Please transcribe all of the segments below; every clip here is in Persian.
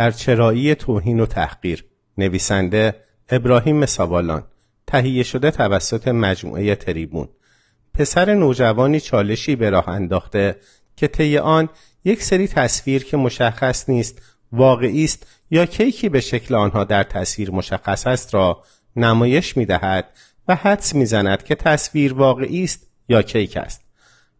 در چرایی توهین و تحقیر. نویسنده ابراهیم ساوالان تهیه شده توسط مجموعه تریبون. پسر نوجوانی چالشی به راه انداخته که طی آن یک سری تصویر که مشخص نیست واقعی است یا کیکی به شکل آنها در تصویر مشخص است را نمایش می دهد و حدس می زند که تصویر واقعی است یا کیک است.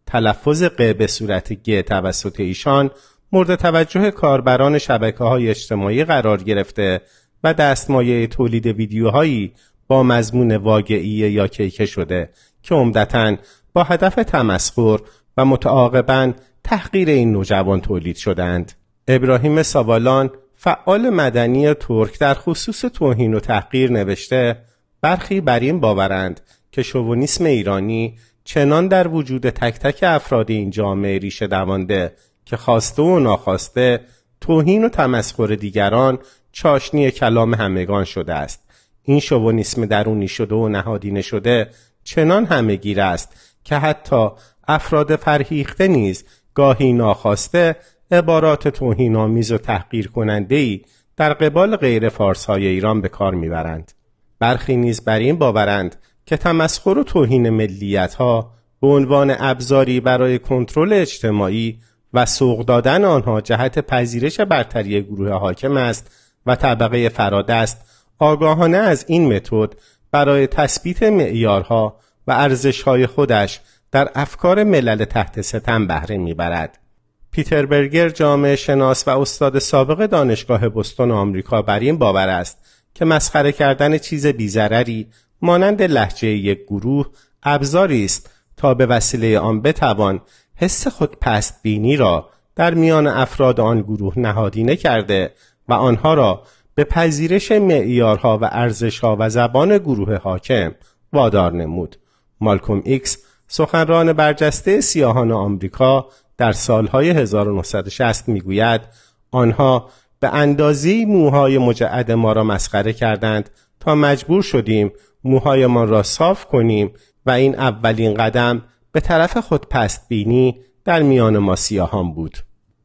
تلفظ ق به صورت گ توسط ایشان مورد توجه کاربران شبکه های اجتماعی قرار گرفته و دستمایه تولید ویدیوهایی با مضمون واقعی یا کیکه شده که عمدتا با هدف تمسخر و متعاقبا تحقیر این نوجوان تولید شدند. ابراهیم ساوالان فعال مدنی ترک در خصوص توهین و تحقیر نوشته برخی بر این باورند که شوونیسم ایرانی چنان در وجود تک تک افراد این جامعه ریشه دوانده که خواسته و ناخواسته توهین و تمسخر دیگران چاشنی کلام همگان شده است این شوونیسم درونی شده و نهادینه شده چنان همهگیر است که حتی افراد فرهیخته نیز گاهی ناخواسته عبارات توهین آمیز و تحقیر کننده ای در قبال غیر فارس های ایران به کار می‌برند. برخی نیز بر این باورند که تمسخر و توهین ملیت ها به عنوان ابزاری برای کنترل اجتماعی و سوق دادن آنها جهت پذیرش برتری گروه حاکم است و طبقه فرادست آگاهانه از این متد برای تثبیت معیارها و ارزشهای خودش در افکار ملل تحت ستم بهره می‌برد. پیتر برگر جامعه شناس و استاد سابق دانشگاه بستون آمریکا بر این باور است که مسخره کردن چیز بی‌ضرری مانند لهجه یک گروه ابزاری است تا به وسیله آن بتوان حس خود پست بینی را در میان افراد آن گروه نهادینه کرده و آنها را به پذیرش معیارها و ارزشها و زبان گروه حاکم وادار نمود. مالکوم ایکس سخنران برجسته سیاهان آمریکا در سالهای 1960 می‌گوید آنها به اندازی موهای مجعد ما را مسخره کردند تا مجبور شدیم موهایمان را صاف کنیم و این اولین قدم به طرف خود پست بینی در میان ما سیاهان بود.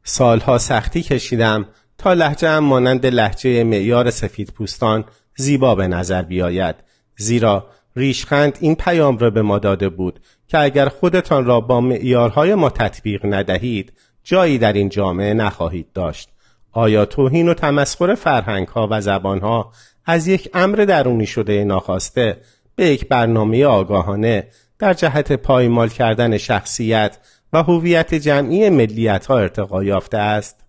سالها سختی کشیدم تا لحجه مانند لحجه معیار سفید پوستان زیبا به نظر بیاید زیرا ریشخند این پیام را به ما داده بود که اگر خودتان را با معیارهای ما تطبیق ندهید جایی در این جامعه نخواهید داشت آیا توهین و تمسخر فرهنگ ها و زبان ها از یک امر درونی شده ناخواسته به یک برنامه آگاهانه در جهت پایمال کردن شخصیت و هویت جمعی ملیت ها ارتقا یافته است.